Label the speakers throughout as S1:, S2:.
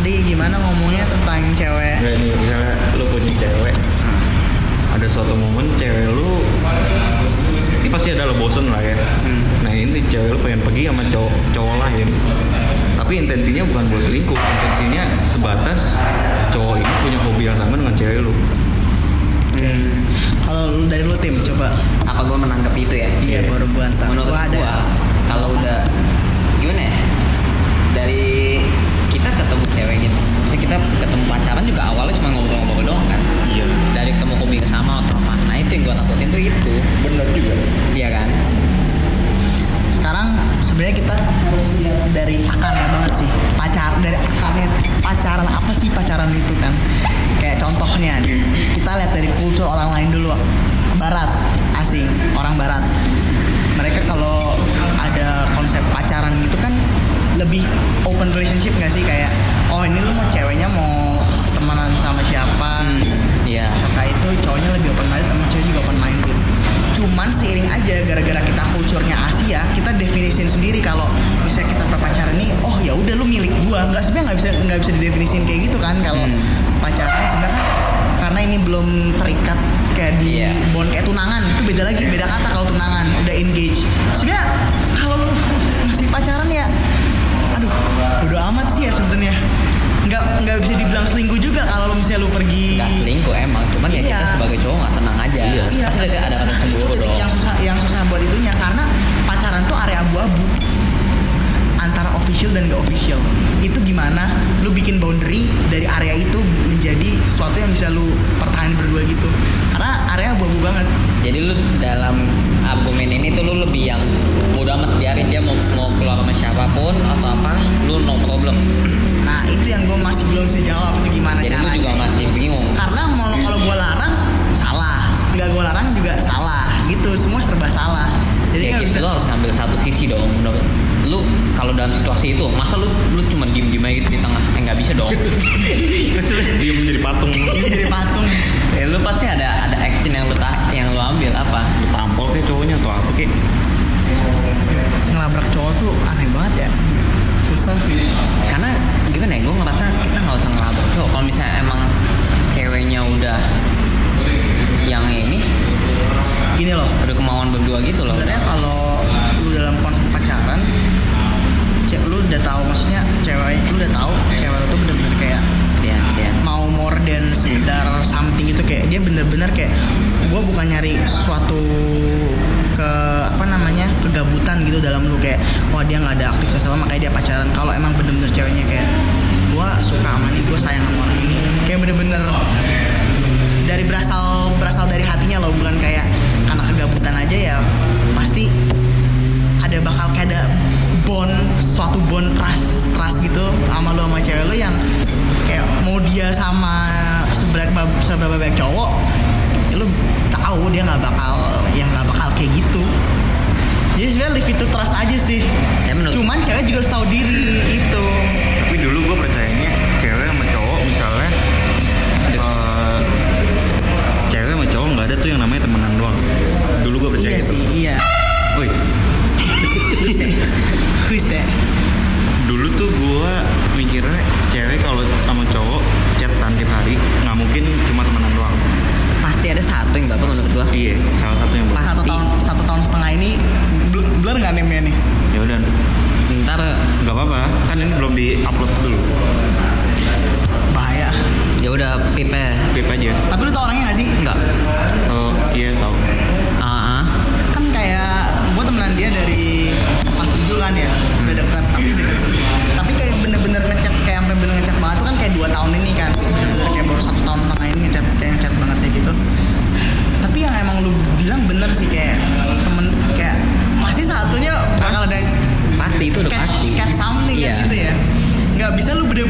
S1: tadi gimana ngomongnya tentang cewek?
S2: Nggak nih misalnya lu punya cewek. Ada suatu momen cewek lu ini pasti ada lo bosen lah ya. Nah ini cewek lu pengen pergi sama cowok cowok lain. Tapi intensinya bukan buat selingkuh intensinya sebatas cowok ini punya hobi yang sama dengan cewek lu.
S3: Hmm.
S1: kalau lu dari lu tim coba.
S3: Apa gue menangkap itu ya?
S1: iya. baru gua antar.
S3: Menurut
S1: Gua ada.
S3: gua, kalau udah gimana ya? Dari kita ketemu ceweknya, maksudnya kita ketemu pacaran juga awalnya cuma ngobrol-ngobrol doang kan?
S2: iya.
S3: Dari ketemu yang sama atau apa? Nah itu yang gue takutin tuh itu,
S2: benar juga.
S3: Iya kan?
S1: sekarang sebenarnya kita harus lihat dari akarnya banget sih. Pacar dari akarnya pacaran apa sih pacaran itu kan? Kayak contohnya nih, kita lihat dari kultur orang lain dulu. Barat asing orang barat. Mereka kalau ada konsep pacaran gitu kan lebih open relationship nggak sih? Kayak oh ini lu mau ceweknya mau temenan sama siapa?
S3: Iya.
S1: maka itu cowoknya lebih open minded sama cewek juga open minded cuman seiring aja gara-gara kita kulturnya Asia kita definisin sendiri kalau misalnya kita pacaran nih oh ya udah lu milik gua. Nggak sebenarnya nggak bisa nggak bisa didefinisin kayak gitu kan kalau pacaran. Sebenarnya kan karena ini belum terikat kayak di
S3: Iya.
S1: bond kayak tunangan. Itu beda lagi beda kata kalau tunangan udah engage. Sebenarnya kalau lu masih pacaran ya lu pergi
S3: Gak selingkuh emang, cuman ya kita
S1: Iya.
S3: sebagai cowok nggak tenang aja.
S2: Iya.
S1: Iya.
S3: Pasti ada, ada rasa
S1: Nah, itu
S3: cemburu
S1: titik
S3: dong.
S1: yang susah yang susah buat itunya karena pacaran tuh area abu-abu antara official dan gak official. Itu gimana lu bikin boundary dari area itu menjadi sesuatu yang bisa lu pertahanin berdua gitu. Karena area abu-abu banget.
S3: Jadi lu dalam argumen ini tuh lu lebih yang udah amat biarin dia mau mau keluar sama siapa pun atau apa, lu no problem.
S1: Nah, itu yang gue masih belum bisa jawab itu gimana
S3: Jadi lu
S1: caranya.
S3: juga
S1: salah. Gitu, semua serba salah. Jadi
S3: ya
S1: bisa
S3: lu harus ngambil satu sisi dong. Menurut lu kalau dalam situasi itu, masa lu lu cuma diem diem aja gitu di tengah? Eh nggak bisa dong.
S2: dia menjadi patung
S1: Ini jadi patung.
S3: ya lu pasti ada ada action yang lu ta- yang lu ambil apa?
S2: lu tampol kayak cowoknya atau apa kayak
S1: Ngelabrak cowok tuh aneh banget ya. Susah sih.
S3: Karena gimana ya, gue ngerasa kita nggak usah ngelabrak cowok. Kalau misalnya emang ceweknya udah yang ini
S1: Gini loh,
S3: udah kemauan berdua gitu loh.
S1: sebenarnya kalau lu dalam konsep pacaran lu udah tahu maksudnya cewek lu udah tahu cewek lu tuh bener-bener kayak
S3: Dia dia
S1: mau more than sekedar something gitu kayak dia bener-bener kayak gue bukan nyari suatu ke apa namanya kegabutan gitu dalam lu kayak wah dia nggak ada aktivitas apa makanya dia pacaran. Kalau emang bener-bener ceweknya kayak gue suka sama ini gue sayang sama orang ini kayak bener-bener dari berasal berasal dari hatinya loh bukan kayak kegabutan aja ya pasti ada bakal kayak ada bond suatu bond trust trust gitu sama lu sama cewek lu yang kayak mau dia sama seberapa seberapa banyak cowok ya lu tahu dia nggak bakal yang nggak bakal kayak gitu. Jadi sebenarnya live itu trust aja sih.
S3: Ya, menurut-
S1: cuman cewek juga harus tahu diri itu
S2: tapi dulu gue percayanya cewek sama cowok misalnya eh, cewek sama cowok nggak ada tuh yang namanya temenan doang dulu gue percaya
S1: iya
S2: gitu
S1: sih iya
S2: Woi,
S1: who's that who's that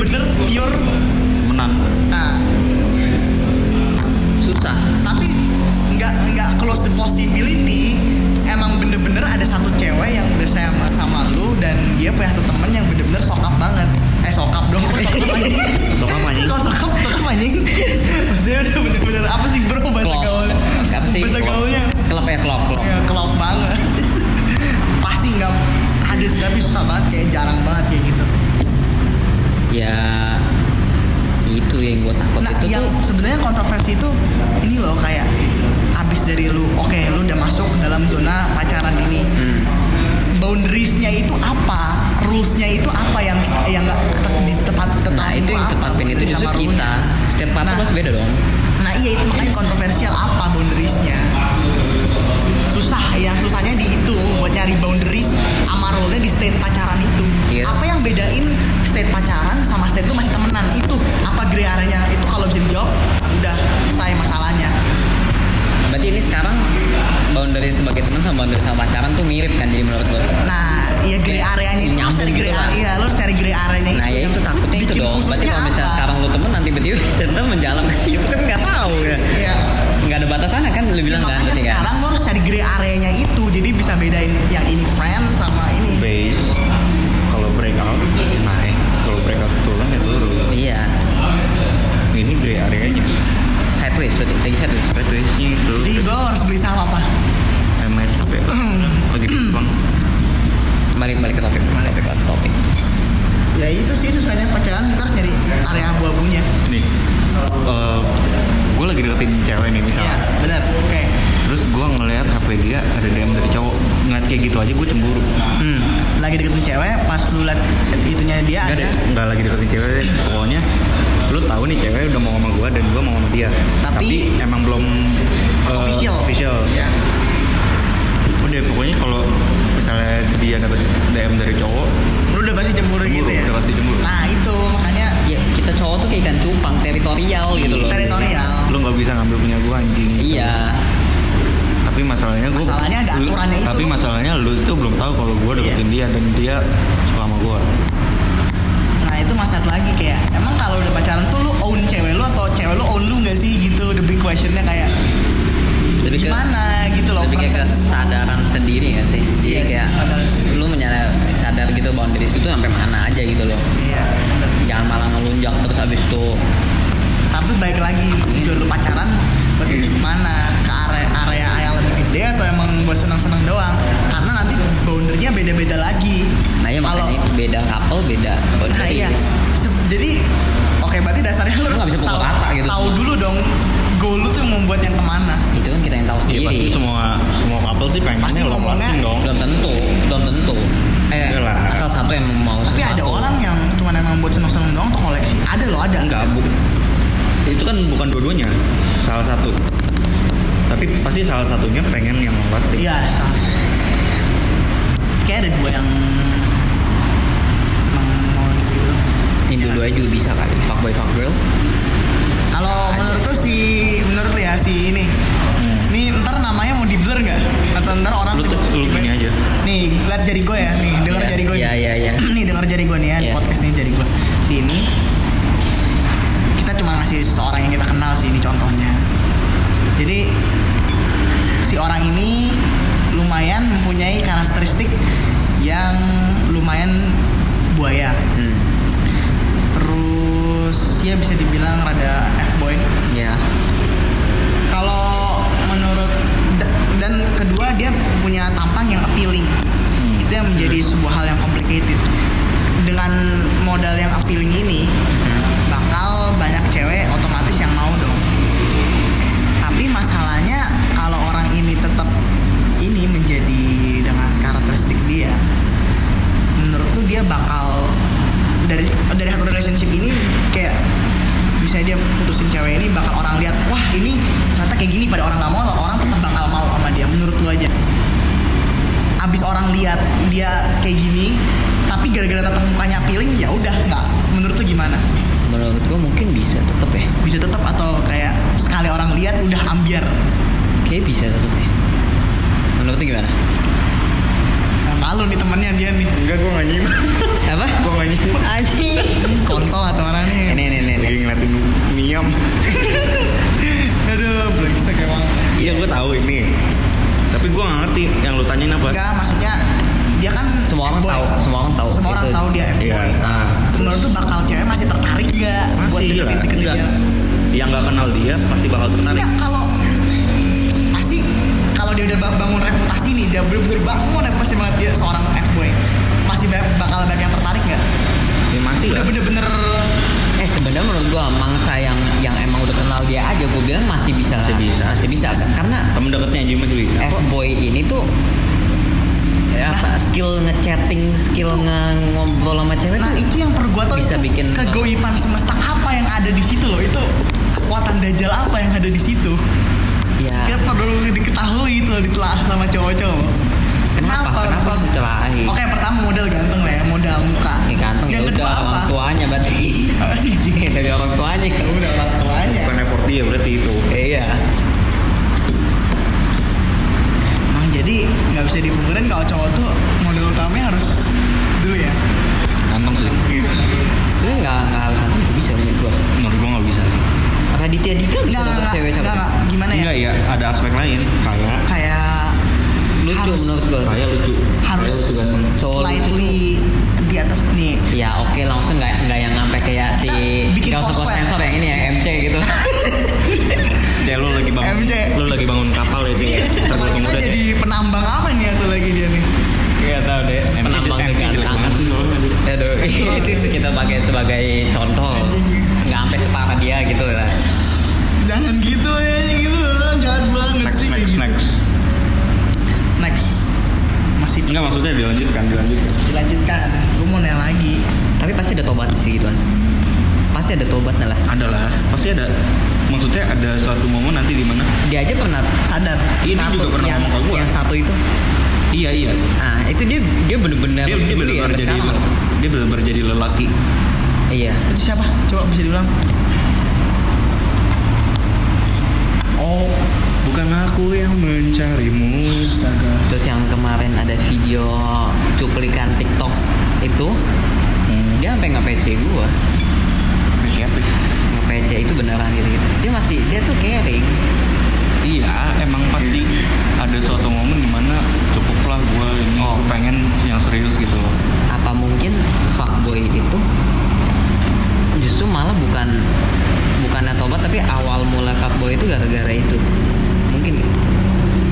S1: bisa lu bener-bener pure nah
S3: itu
S1: yang apa?
S3: tetapin itu
S1: Boundaries
S3: justru kita setiap partner
S1: Nah.
S3: pasti beda dong.
S1: Nah iya itu makanya kontroversial apa boundariesnya? Susah yang susahnya di itu buat nyari boundaries sama rule-nya di state pacaran itu.
S3: Iya.
S1: Apa yang bedain state pacaran sama state itu masih temenan? Itu apa gray area-nya? Itu kalau bisa dijawab udah selesai masalahnya.
S3: Berarti ini sekarang boundary sebagai teman sama boundary sama pacaran tuh mirip kan jadi menurut lo
S1: Nah iya gray
S3: Kayak
S1: area-nya. Itu harus cari gray
S3: gitu
S1: area Iya lo harus cari gray area-nya.
S3: Nah ya itu takutnya itu dong. berarti kalau misalnya
S1: apa?
S3: sekarang lu temen nanti tiba-tiba center menjalan ke situ kan nggak tahu ya.
S1: Iya.
S3: Nggak ada batasannya kan lu bilang kan
S1: makanya
S3: kan?
S1: sekarang lo harus cari gray area-nya itu. Jadi bisa bedain yang ini friend sama ini.
S2: Base. Kalau breakout
S3: teritorial gitu loh.
S1: Teritorial.
S2: Lu nggak bisa ngambil punya gua anjing.
S3: iya.
S2: Tapi masalahnya gua
S1: Masalahnya ada
S2: lu-
S1: aturannya itu,
S2: Tapi masalahnya lu itu belum tahu kalau gua deketin dia dan dia suka sama gua.
S1: nah itu masalah lagi kayak emang kalau udah pacaran tuh lu own cewek lu atau cewek lu own lu nggak sih? Gitu the big questionnya kayak
S3: lebih ke
S1: gimana? Gitu loh
S3: lebih kayak kesadaran sendiri ya sih? Jadi
S1: Iya sih,
S3: kayak lu menyadar sadar gitu boundaries itu sampai mana aja gitu loh.
S1: Iya bener.
S3: jangan malah ngelunjak terus abis itu
S1: tapi baik lagi tujuan lu pacaran buat
S3: Iya.
S1: ke mana ke area area yang lebih gede atau emang buat senang-senang doang karena nanti boundernya beda-beda lagi
S3: nah ya
S1: Kalau-
S3: beda couple beda
S1: nah iya Se- jadi oke berarti dasarnya lu
S3: Lu
S1: harus
S3: nggak bisa pukul
S1: tahu,
S3: rata gitu.
S1: tahu dulu dong goal lu tuh mau buat yang ke mana
S3: itu kan kita yang tahu
S2: Iya
S3: sendiri
S2: pasti semua semua couple sih pengennya
S1: Pasti
S2: long
S1: ngomongnya-
S2: lasting dong.
S3: belum tentu belum tentu eh
S2: Enggak lah.
S3: asal satu yang mau
S1: tapi ada
S3: sesuatu.
S1: orang yang cuma emang buat senang-senang doang atau koleksi ada loh ada
S2: Enggak, bu. Itu kan bukan dua-duanya, salah satu. Tapi pasti salah satunya pengen yang lasting.
S1: iya salah kayak ada dua yang senang mau gitu gitu
S3: ini dulu aja juga bisa kali fuckboy fuckgirl
S1: kalau menurut tuh si menurut ya si ini Nih ntar namanya mau di blur nggak? Atau ntar orang
S2: Lu,
S1: tiba-
S2: lu gini aja.
S1: Nih lihat jari gue ya, nih dengar
S3: Iya,
S1: jari gue.
S3: iya,
S1: nih.
S3: iya, iya.
S1: nih dengar jari gue nih ya,
S3: Iya.
S1: podcast nih jari gue. Sini kita ngasih seseorang yang kita kenal sih ini contohnya. Jadi si orang ini lumayan mempunyai karakteristik yang lumayan buaya.
S3: hmm.
S1: Terus ya bisa dibilang rada F-boy.
S3: ya
S1: Kalau menurut da- dan kedua dia punya tampang yang appealing.
S2: Hmm.
S1: Itu yang menjadi sebuah hal yang complicated. Dengan modal yang appealing ini dia bakal dari dari satu relationship ini kayak misalnya dia putusin cewek ini bakal orang lihat wah ini ternyata kayak gini pada orang nggak mau orang tetap bakal mau sama dia menurut lu aja. Abis orang lihat dia kayak gini tapi gara-gara tetap mukanya appealing ya udah nggak menurut lu gimana?
S3: Menurut gua mungkin bisa tetep ya.
S1: Bisa tetap atau kayak sekali orang lihat udah ambiar.
S3: Kayak bisa tetep ya. Menurut lu gimana
S1: malu nih temennya dia nih
S2: Enggak, gua nggak nyimak.
S3: apa
S2: gua nggak nyimak.
S3: anjing
S1: kontol atau orang nih
S3: ini ini ini
S2: Lagi ngeliatin Miam.
S1: aduh brengsek emang
S2: Iya, gua tahu ini. Tapi gua nggak ngerti yang lu tanyain apa.
S1: enggak maksudnya dia kan
S3: semua orang tahu semua orang tahu
S1: semua orang tahu dia F-boy
S2: Iya.
S3: ah
S1: menurut tuh bakal cewek masih tertarik gak buat
S2: Masih lah.
S1: deketin deketin
S2: Enggak.
S1: dia
S2: Yang nggak kenal dia pasti bakal tertarik.
S1: Kalau dia udah bangun reputasi nih dia bener-bener bangun reputasi banget dia seorang fboy masih bakal banyak yang tertarik nggak?
S2: Ya, masih
S1: udah bener-bener
S3: eh sebenarnya menurut gua mangsa yang yang emang udah kenal dia aja gua bilang masih bisa masih bisa. Masih bisa, karena
S2: temen deketnya aja masih bisa.
S3: Fboy ini tuh ya, nah, skill ngechatting, skill nge ngobrol sama cewek.
S1: Nah, itu yang perlu gua tahu
S3: bisa bikin
S1: kegoipan semesta apa yang ada di situ loh. Itu kekuatan dajal apa yang ada di situ?
S3: Ya
S1: kita perlu diketahui itu ditelaah sama cowok-cowok.
S3: Kenapa? Kenapa? Harus ditelahi
S1: Oke pertama modal ganteng lah ya modal muka.
S3: Ya ganteng
S1: yang
S3: ya
S1: kedua
S3: udah
S1: apa?
S3: orang tuanya berarti.
S1: Anjing.
S3: dari orang tuanya.
S1: Ya udah orang tuanya.
S2: bukan effort dia berarti itu.
S3: Iya.
S1: Nah jadi nggak bisa dipungkirin kalau cowok tuh modal utamanya harus dulu ya.
S2: Ganteng sih.
S3: Sebenarnya nggak nggak harus nanti juga bisa menurut gua
S2: menurut gua nggak bisa sih
S3: Raditya Dika bisa
S1: Nggak,
S3: dapet
S1: nggak,
S3: cewek
S1: gimana ya?
S2: Enggak ya ada aspek lain. Kayak
S1: kayak
S3: lucu
S1: harus-
S3: menurut gua.
S2: Kayak lucu.
S1: harus
S2: Kayak lucu ganteng
S3: Cowok
S1: slightly di atas nih.
S3: Ya oke langsung nggak nggak yang sampai kayak si
S1: bikin
S3: nggak usah sensor yang ini ya MC gitu.
S2: Cek lu lagi bangun.
S1: MJ.
S2: lu lagi bangun kapal ya
S1: Coba
S2: Terlalu
S1: kita jadi penambang apa nih atau lagi dia nih?
S2: Gak tau deh.
S3: Penambang kegantangan. Aduh, itu kita pakai sebagai contoh. Nggak sampai separah dia gitu lah
S1: jangan gitu ya. Gitu jahat banget
S2: Next
S1: sih kayak
S2: next
S1: gitu.
S2: next.
S1: Next. Masih
S2: Enggak maksudnya dilanjutkan dilanjutkan.
S1: Dilanjutkan. Gue mau nanya lagi.
S3: Tapi pasti ada tobat sih gituan pasti ada tobatnya lah.
S2: Ada lah. Pasti ada. Maksudnya ada suatu momen nanti di mana?
S3: Dia aja pernah
S1: sadar
S2: Iya, dia
S3: satu
S2: juga pernah
S3: yang
S2: ngomong ke gua.
S3: yang satu itu.
S2: Iya iya.
S3: Ah itu dia dia bener-bener
S2: Dia, dia
S3: peduli
S2: benar
S3: sampai
S2: jadi
S3: sekarang.
S2: Dia benar jadi lelaki.
S3: Iya.
S1: Itu siapa? Coba bisa diulang oh
S2: Bukan aku yang mencarimu
S1: astaga
S3: terus yang kemarin ada video cuplikan TikTok itu
S2: hmm.
S3: dia sampai nge-PC gua
S2: Siapa?
S3: nge-PC itu beneran gitu, gitu dia masih dia tuh caring
S2: Iya emang pasti ada suatu momen di mana cukuplah gue ini
S3: Oh.
S2: pengen yang serius gitu loh
S3: apa mungkin fuckboy itu justru malah bukan bukannya tobat tapi awal mula fuckboy itu gara-gara itu. Mungkin?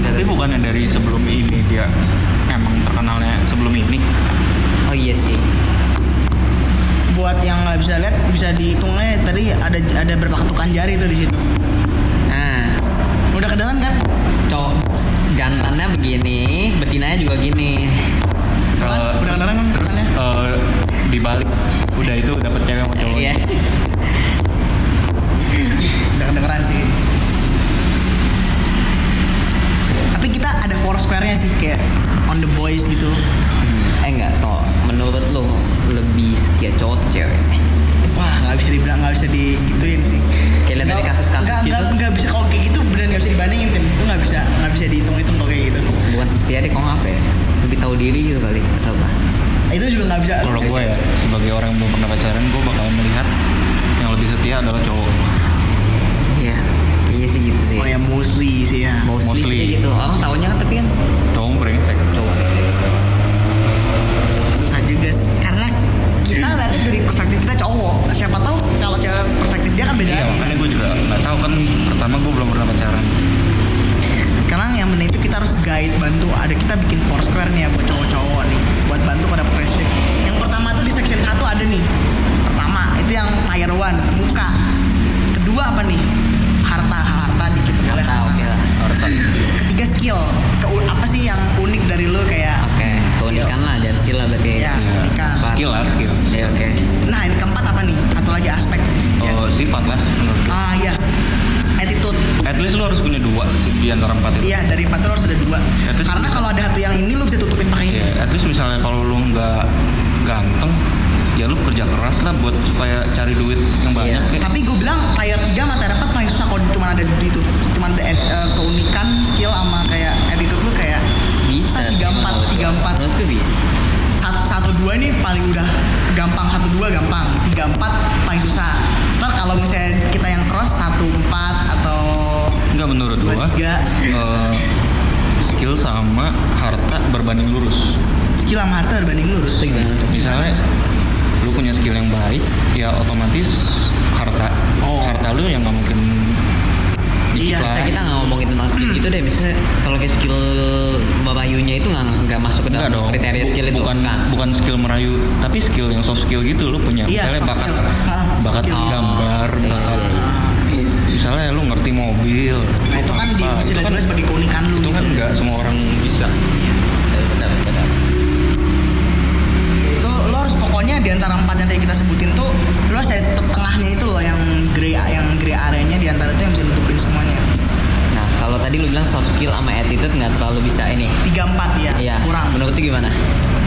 S2: Tapi
S3: Gara-
S2: bukannya dari sebelum ini dia emang terkenalnya sebelum ini?
S3: Oh iya sih.
S1: Buat yang nggak bisa lihat bisa dihitungnya tadi ada ada berapa ketukan jari tuh di situ.
S3: Nah
S1: udah kedengeran kan?
S3: Cowok jantannya begini betinanya juga gini.
S1: Kedengeran kan? ketukannya
S2: eh, dibalik. Udah itu dapet cewek sama cowok.
S3: Iya
S1: udah kedengeran sih. Tapi kita ada four square-nya sih kayak on the boys gitu.
S3: Eh enggak toh menurut lo lebih setia cowok atau cewek?
S1: Wah nggak bisa dibilang nggak bisa digituin sih.
S3: Kayak lihat dari kasus-kasus
S1: nggak-
S3: gitu.
S1: nggak- bisa kalau kayak gitu beneran nggak bisa dibandingin tim itu nggak bisa nggak bisa dihitung hitung kalau kayak gitu.
S3: Bukan setia deh kok apa ya? Lebih tahu diri gitu kali atau apa?
S1: Itu juga nggak bisa.
S2: Kalau gue ya sebagai orang yang belum pernah pacaran gue bakal melihat yang lebih setia adalah cowok
S3: sih gitu sih.
S1: Oh ya mostly sih ya.
S3: Mostly,
S2: Mostly.
S3: sih gitu. Orang taunya kan tapi kan
S2: cowok brengsek
S3: cowok sih.
S1: Susah juga sih karena kita lihatnya dari perspektif kita cowok. Siapa tahu kalau cewek perspektif dia kan beda
S2: iya
S1: lagi.
S2: makanya gue juga nggak tahu. Kan pertama gue belum pernah pacaran.
S1: Sekarang yang penting itu kita harus guide bantu. Ada kita bikin four square nih ya buat cowok-cowok nih buat bantu pada pressure yang pertama tuh di section 1 ada nih. Pertama itu yang tier one muka kedua apa nih? Harta boleh.
S3: Harta, oke lah.
S2: harta
S1: ketiga skill. Ke apa sih yang unik dari lo kayak
S3: oke keunikan lah jangan skill lah berarti.
S1: Ya keunikan.
S2: Skill lah skill.
S3: Iya, oke.
S1: Nah yang keempat apa nih? Satu lagi aspek. Ya.
S2: oh sifat lah menurut
S1: ah ya attitude.
S2: At least lu harus punya dua sih di antara empat itu.
S1: Iya dari empat tuh harus ada dua.
S2: Ya,
S1: Karena
S2: bisa-
S1: kalau ada satu yang ini lu bisa tutupin pakai ini.
S2: Iya, at least misalnya kalau lu nggak ganteng ya lu kerja keras lah buat supaya cari duit yang banyak
S3: Iya.
S2: kayak
S1: Tapi gue bilang tier 3 sama tier 4 paling susah kalau cuma ada di itu. Ada eh, keunikan, skill sama kayak attitude lu kayak
S3: bisa
S1: tiga empat, tiga empat.
S3: gue bisa
S1: Satu, satu dua ini paling udah gampang satu dua gampang, tiga empat paling susah. Ntar kalau misalnya kita yang cross satu empat atau
S2: nggak menurut
S1: dua
S2: gua
S1: tiga,
S2: eh, skill sama harta berbanding lurus
S1: skill sama harta berbanding lurus.
S3: itu gimana tuh
S2: misalnya lu punya skill yang baik ya otomatis harta
S1: Oh.
S2: harta lu yang nggak mungkin dikit
S1: Iya,
S2: lah.
S3: Kita nggak ngomongin tentang skill gitu deh misalnya kalau kayak skill merayunya itu nggak nggak masuk ke dalam
S2: dong.
S3: kriteria
S2: Bu-
S3: skill itu
S2: bukan
S3: kan
S2: bukan skill merayu, tapi skill yang soft skill gitu lu punya.
S1: Iya,
S2: Misalnya bakat
S1: skill. Ah,
S2: bakat
S1: skill.
S2: gambar,
S3: Iya,
S2: bakat
S3: iya, iya.
S2: misalnya lu ngerti mobil
S1: Nah itu kan di,
S2: apa,
S1: bisa
S2: itu kan,
S1: dilihat sebagai keunikan lu.
S2: itu kan
S1: gitu.
S2: nggak semua orang bisa
S3: benar benar
S1: itu lo harus pokoknya di antara empat yang tadi kita sebutin tuh lo harus cari te- tengahnya itu loh yang grey yang grey areanya di antara itu yang bisa nutupin semuanya.
S3: Nah kalau tadi lu bilang soft skill sama attitude nggak terlalu bisa ini?
S1: Tiga empat ya
S3: iya.
S1: Kurang.
S3: Menurut lu gimana?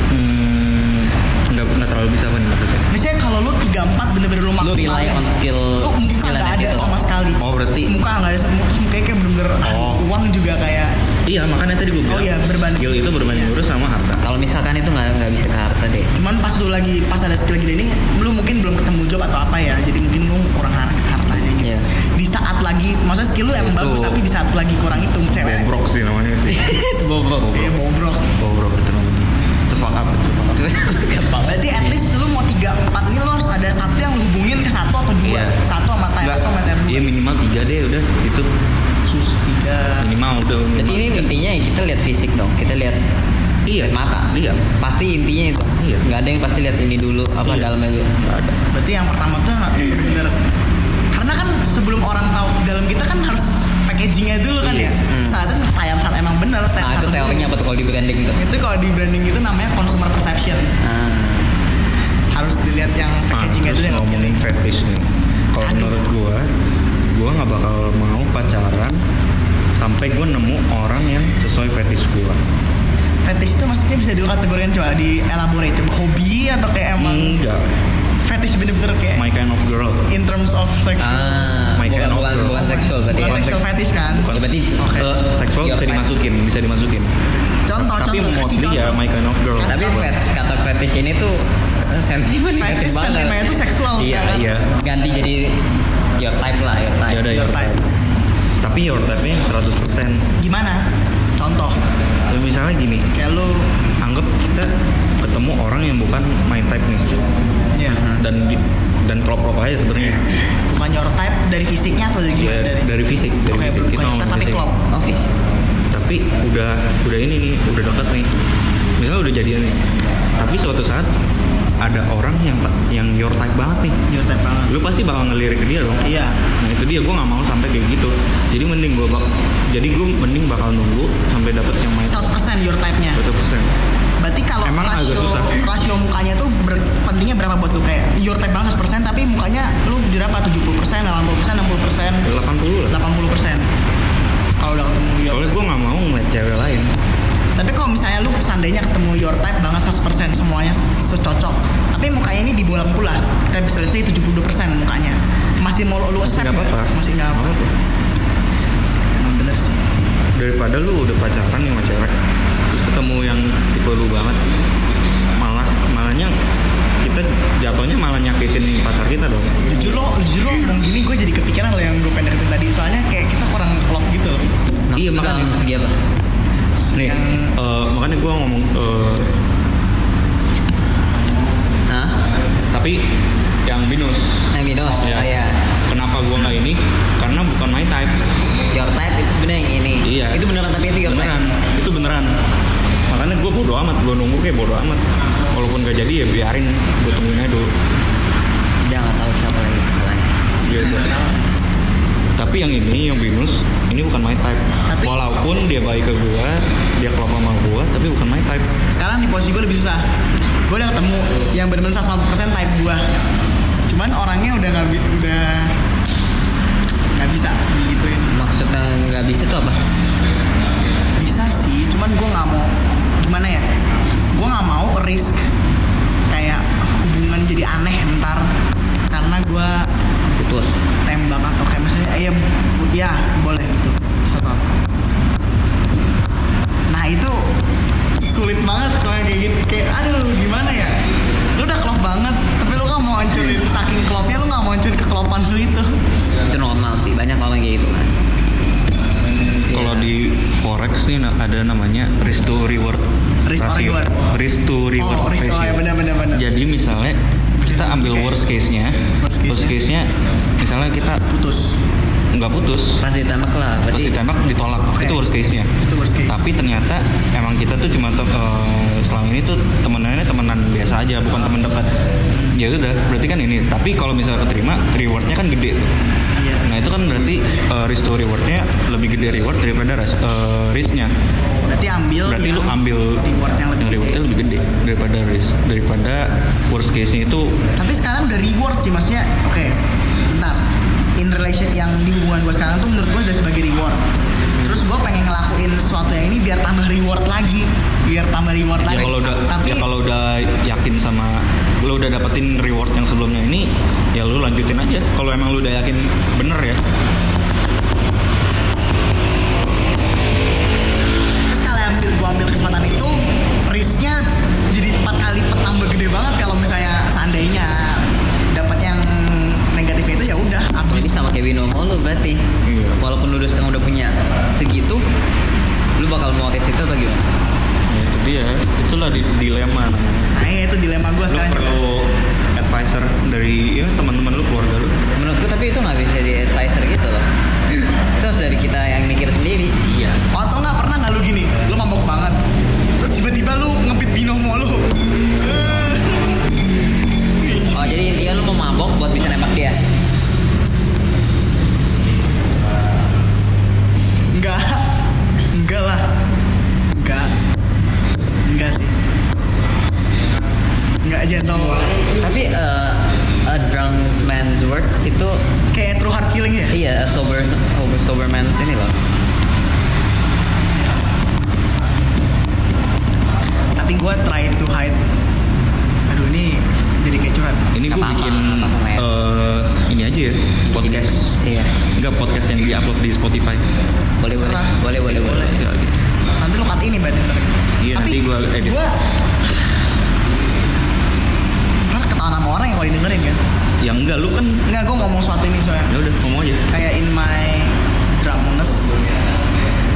S2: Hmm, nggak nggak terlalu bisa apa nih maksudnya
S1: misalnya kalau lu tiga empat bener-bener lu
S3: lu
S1: maksimalin
S3: rely on skill
S1: lu muka
S3: skill
S1: nggak ada sama sekali.
S2: Oh berarti
S1: muka nggak ada mukanya kayak bener-bener
S2: Oh.
S1: uang juga kayak
S2: iya makanya tadi gue bilang
S1: Oh iya, berbanding.
S2: skill itu berbanding lurus sama harta.
S3: Kalau misalkan itu nggak nggak bisa ke harta deh.
S1: Cuman pas lu lagi pas ada skill gini nih lu mungkin belum ketemu job atau apa ya jadi mungkin lu kurang har- hartanya gitu.
S3: Iya.
S1: di saat lagi maksudnya skill lu emang
S2: Itu.
S1: bagus tapi di saat lagi kurang itu cewek.
S2: Bobrok sih namanya sih.
S3: Itu bobrok.
S1: Iya bobrok.
S2: Bobrok itu namanya. Itu fuck up itu fuck up.
S1: Berarti at least lu mau tiga empat ini lu harus ada satu yang lu hubungin ke satu atau dua?
S2: Iya.
S1: satu sama
S2: Nggak,
S1: atau sama tier dua
S2: iya minimal tiga deh udah. Itu
S1: sus tiga.
S2: Minimal udah minimal.
S3: Jadi ini
S2: tiga.
S3: intinya ya kita lihat fisik dong kita lihat
S2: iya
S3: lihat mata.
S2: iya.
S3: Pasti intinya itu.
S2: Iya.
S3: nggak ada yang pasti lihat ini dulu apa
S2: Iya.
S3: dalamnya dulu.
S2: Nggak ada.
S1: Berarti yang pertama tuh bener. Karena kan sebelum orang tahu dalam kita kan harus packagingnya dulu kan
S2: Iya.
S1: ya.
S3: Hmm.
S1: saat itu layar saat emang bener
S3: nah itu teorinya apa tuh kalau di branding tuh?
S1: Itu kalau di branding itu namanya consumer perception.
S3: Ah,
S1: harus dilihat yang
S2: Nah,
S1: packagingnya dulu yang
S2: ngomongin fetish nih. Kalau menurut gua gua nggak bakal pacaran sampai gua nemu orang yang sesuai fetish gua
S1: fetish itu maksudnya bisa dikategorikan coba di elaborate coba hobi atau kayak emang
S2: enggak
S1: fetish bener-bener kayak
S2: my kind of girl
S1: in terms of sexual
S3: ah
S2: My
S3: bukan
S2: kind of
S3: bukan
S2: girl.
S3: bukan seksual berarti
S1: bukan
S3: ya.
S1: sexual fetish kan
S2: Bukan.
S3: Ya, berarti
S1: Oke.
S2: Eh, seksual bisa dimasukin bisa dimasukin
S1: contoh
S2: tapi
S1: contoh
S2: mostly ya
S1: contoh
S2: my kind of girl
S3: tapi fet, kata fetish ini tuh eh, sentimen
S1: fetish
S3: banget.
S1: sentimennya itu seksual
S2: iya
S1: kan?
S2: iya
S3: ganti jadi your type lah your type
S2: ya udah
S1: Your
S2: your
S1: type.
S2: type tapi your type nya 100%
S1: gimana? Contoh.
S2: Ya, misalnya gini.
S1: Kayak lu
S2: anggap kita ketemu orang yang bukan my type nih.
S1: Ya
S2: dan dan klop-klop aja sebenarnya.
S1: Bukan your type dari fisiknya atau dari gimana? Dari
S2: dari fisik dari
S1: Oke,
S2: fisik.
S1: bukan kita tapi
S2: fisik.
S1: klop.
S3: office
S2: tapi udah udah ini nih udah deket nih. Misalnya udah jadian nih. Tapi suatu saat ada orang yang yang your type banget nih.
S1: Your type banget.
S2: Lu pasti bakal ngelirik ke dia dong.
S1: Iya.
S2: Nah itu dia gue nggak mau sampai kayak gitu. Jadi mending gue bak jadi gue mending bakal nunggu sampai dapet yang main.
S1: 100% your type-nya.
S2: Betul persen.
S1: Berarti kalau
S2: Emang
S1: rasio
S2: susah.
S1: rasio mukanya tuh ber, pentingnya berapa buat lu? Kayak your type banget 100% tapi mukanya lu berapa? 70% 80% 60%
S2: 80 lah.
S1: 80% kalau udah ketemu your
S2: soalnya
S1: type.
S2: gue nggak mau ngeliat cewek lain
S1: Tapi kalau misalnya lu seandainya ketemu your type banget 100% semuanya secocok, tapi mukanya ini dibolak pula, kita bisa lihat sih 72% mukanya. Masih mau lu accept
S2: nggak
S1: nggak?
S2: apa-apa.
S1: Masih nggak apa
S2: Apa-apa.
S1: Emang bener sih.
S2: daripada lu udah pacaran nih sama cewek terus ketemu yang tipe lu banget malah malahnya kita jatuhnya malah nyakitin pacar kita dong
S1: Jujur lo, jujur lo ngomong gini gue jadi kepikiran lo yang gue pengen deketin tadi. Soalnya kayak kita kurang klop gitu loh.
S3: Maksudnya
S2: Iya, makanya.
S3: segi apa?
S2: Nih
S1: Yang-
S2: eh, makanya gue ngomong eh,
S3: Hah?
S2: tapi yang minus
S3: Yang minus?
S2: Ya.
S3: Oh ya.
S2: kenapa gue nggak ini karena bukan my type
S3: Your type itu sebenarnya yang ini.
S2: Iya.
S3: Itu beneran tapi itu your
S2: beneran
S3: type.
S2: itu beneran makanya gue bodo amat gue nunggu kayak bodo amat walaupun gak jadi ya biarin gue tungguin aja dulu
S3: Dia nggak tahu siapa lagi masalahnya.
S2: gitu tapi yang ini yang binus ini bukan my type
S1: Tapi-
S2: walaupun dia baik ke gue dia klop sama gue tapi bukan my type
S1: Sekarang di posisi gue lebih susah. Gue udah ketemu yang bener-bener 100% type gue. Cuman orangnya udah nggak udah nggak bisa digituin.
S3: Maksudnya nggak bisa tuh apa?
S1: Bisa sih, cuman gue nggak mau gimana ya? Gue nggak mau risk kayak hubungan jadi aneh ntar karena gue
S3: Putus.
S1: Kayak misalnya ya bu- ya boleh gitu stop nah itu sulit banget kalau yang kayak gitu kayak aduh gimana ya lu udah klop banget tapi lu gak mau hancurin saking klopnya lu gak mau hancurin kekelopan lu itu
S3: Itu normal sih. Banyak orang kayak gitu kan.
S2: kalau
S3: Iya.
S2: di forex nih ada namanya risk to reward
S1: Risk
S2: ratio.
S1: reward.
S2: risk to reward
S1: oh risk oh
S2: ratio.
S1: ya benar benar benar
S2: jadi misalnya kita ambil worst case nya
S1: Worst case-nya.
S2: worst case nya misalnya kita
S1: putus
S2: nggak putus
S3: Pas ditembak lah.
S2: pas
S3: Berarti
S2: ditembak ditolak
S1: Oke.
S2: itu worst case nya
S1: itu worst case
S2: tapi ternyata emang kita tuh cuma eh, selama ini tuh temenannya temenan biasa aja bukan teman dekat ya udah berarti kan ini tapi kalau misalnya keterima rewardnya kan gede tuh.
S1: iya sih
S2: Nah itu kan berarti uh, risk to rewardnya lebih gede reward daripada ras- uh, risknya.
S1: berarti ambil
S2: Berarti
S1: yang
S2: lu ambil
S1: reward yang lebih
S2: rewardnya
S1: gede.
S2: lebih gede daripada risk daripada worst case nya itu
S1: tapi sekarang udah reward sih maksudnya oke bentar in relation yang di hubungan gue sekarang tuh menurut gue udah sebagai reward. Terus gue pengen ngelakuin sesuatu yang ini biar tambah reward lagi. Biar tambah reward
S2: ya
S1: lagi.
S2: kalau udah
S1: tapi
S2: ya kalau udah yakin sama lu udah dapetin reward yang sebelumnya ini ya lu lanjutin aja. Kalau emang lu udah yakin bener ya aja ya podcast
S3: Iya.
S2: enggak podcast yang diupload di Spotify
S3: Boleh boleh.
S1: Serah.
S3: Boleh boleh boleh.
S2: Ya, gitu.
S1: Nanti lu cut ini berarti ntar.
S2: Iya,
S1: Tapi
S2: nanti gua edit.
S1: Gue Ntar ketahuan sama orang yang kalau didengerin kan.
S2: yang enggak lu kan
S1: Enggak, gue ngomong suatu ini soalnya.
S2: ya udah ngomong aja
S1: kayak in my drunkenness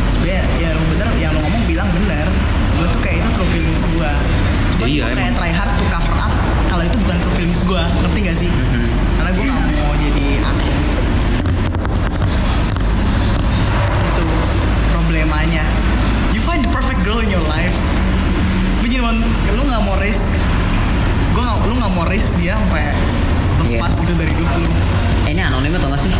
S1: sebenarnya ya lu bener yang lu ngomong bilang bener gue tuh kayak itu true feelings gue cuma
S2: Ya iya,
S1: gue kayak
S2: emang.
S1: try hard to cover up kalau itu bukan true feelings gue ngerti gak sih
S3: Mhm.
S1: karena gue gak mau itu problemanya. You find the perfect girl in your life. Lu jadi lu gak mau risk. Gue gak, lu gak mau risk dia sampai lepas gitu dari hidup lu.
S3: Eh, ini anonim atau enggak sih?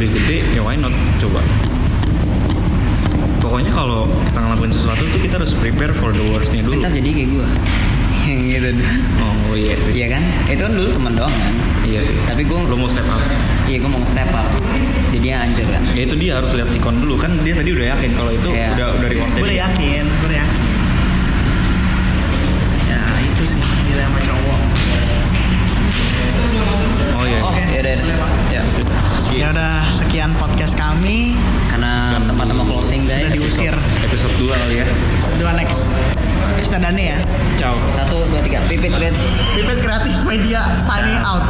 S2: Lebih gede ya why not coba pokoknya kalau kita ngelakuin sesuatu tuh kita harus prepare for the worstnya dulu
S3: Ntar jadi kayak gue. Yang gitu.
S2: oh iya sih
S3: Iya kan? Itu kan dulu temen doang kan.
S2: iya sih
S3: Tapi gue,
S2: lo mau step up
S3: iya gue mau step up. Jadinya hancur kan.
S2: ya itu dia harus lihat sikon dulu kan dia tadi udah yakin kalau itu
S3: Iya.
S2: udah udah rewardnya
S1: gue yakin gue udah yakin ya itu sih dilema cowok
S2: iya
S3: Oh, iya udah.
S1: Boleh, Pak.
S3: Ya.
S1: ya udah sekian podcast kami
S3: Karena tempat mau closing
S1: sudah
S3: guys.
S1: diusir
S2: episode 2 kali ya
S1: dua next kita Dane ya
S2: ciao
S3: Satu, dua, tiga. Pipit, pipit.
S1: Pipet Kreatif Media signing out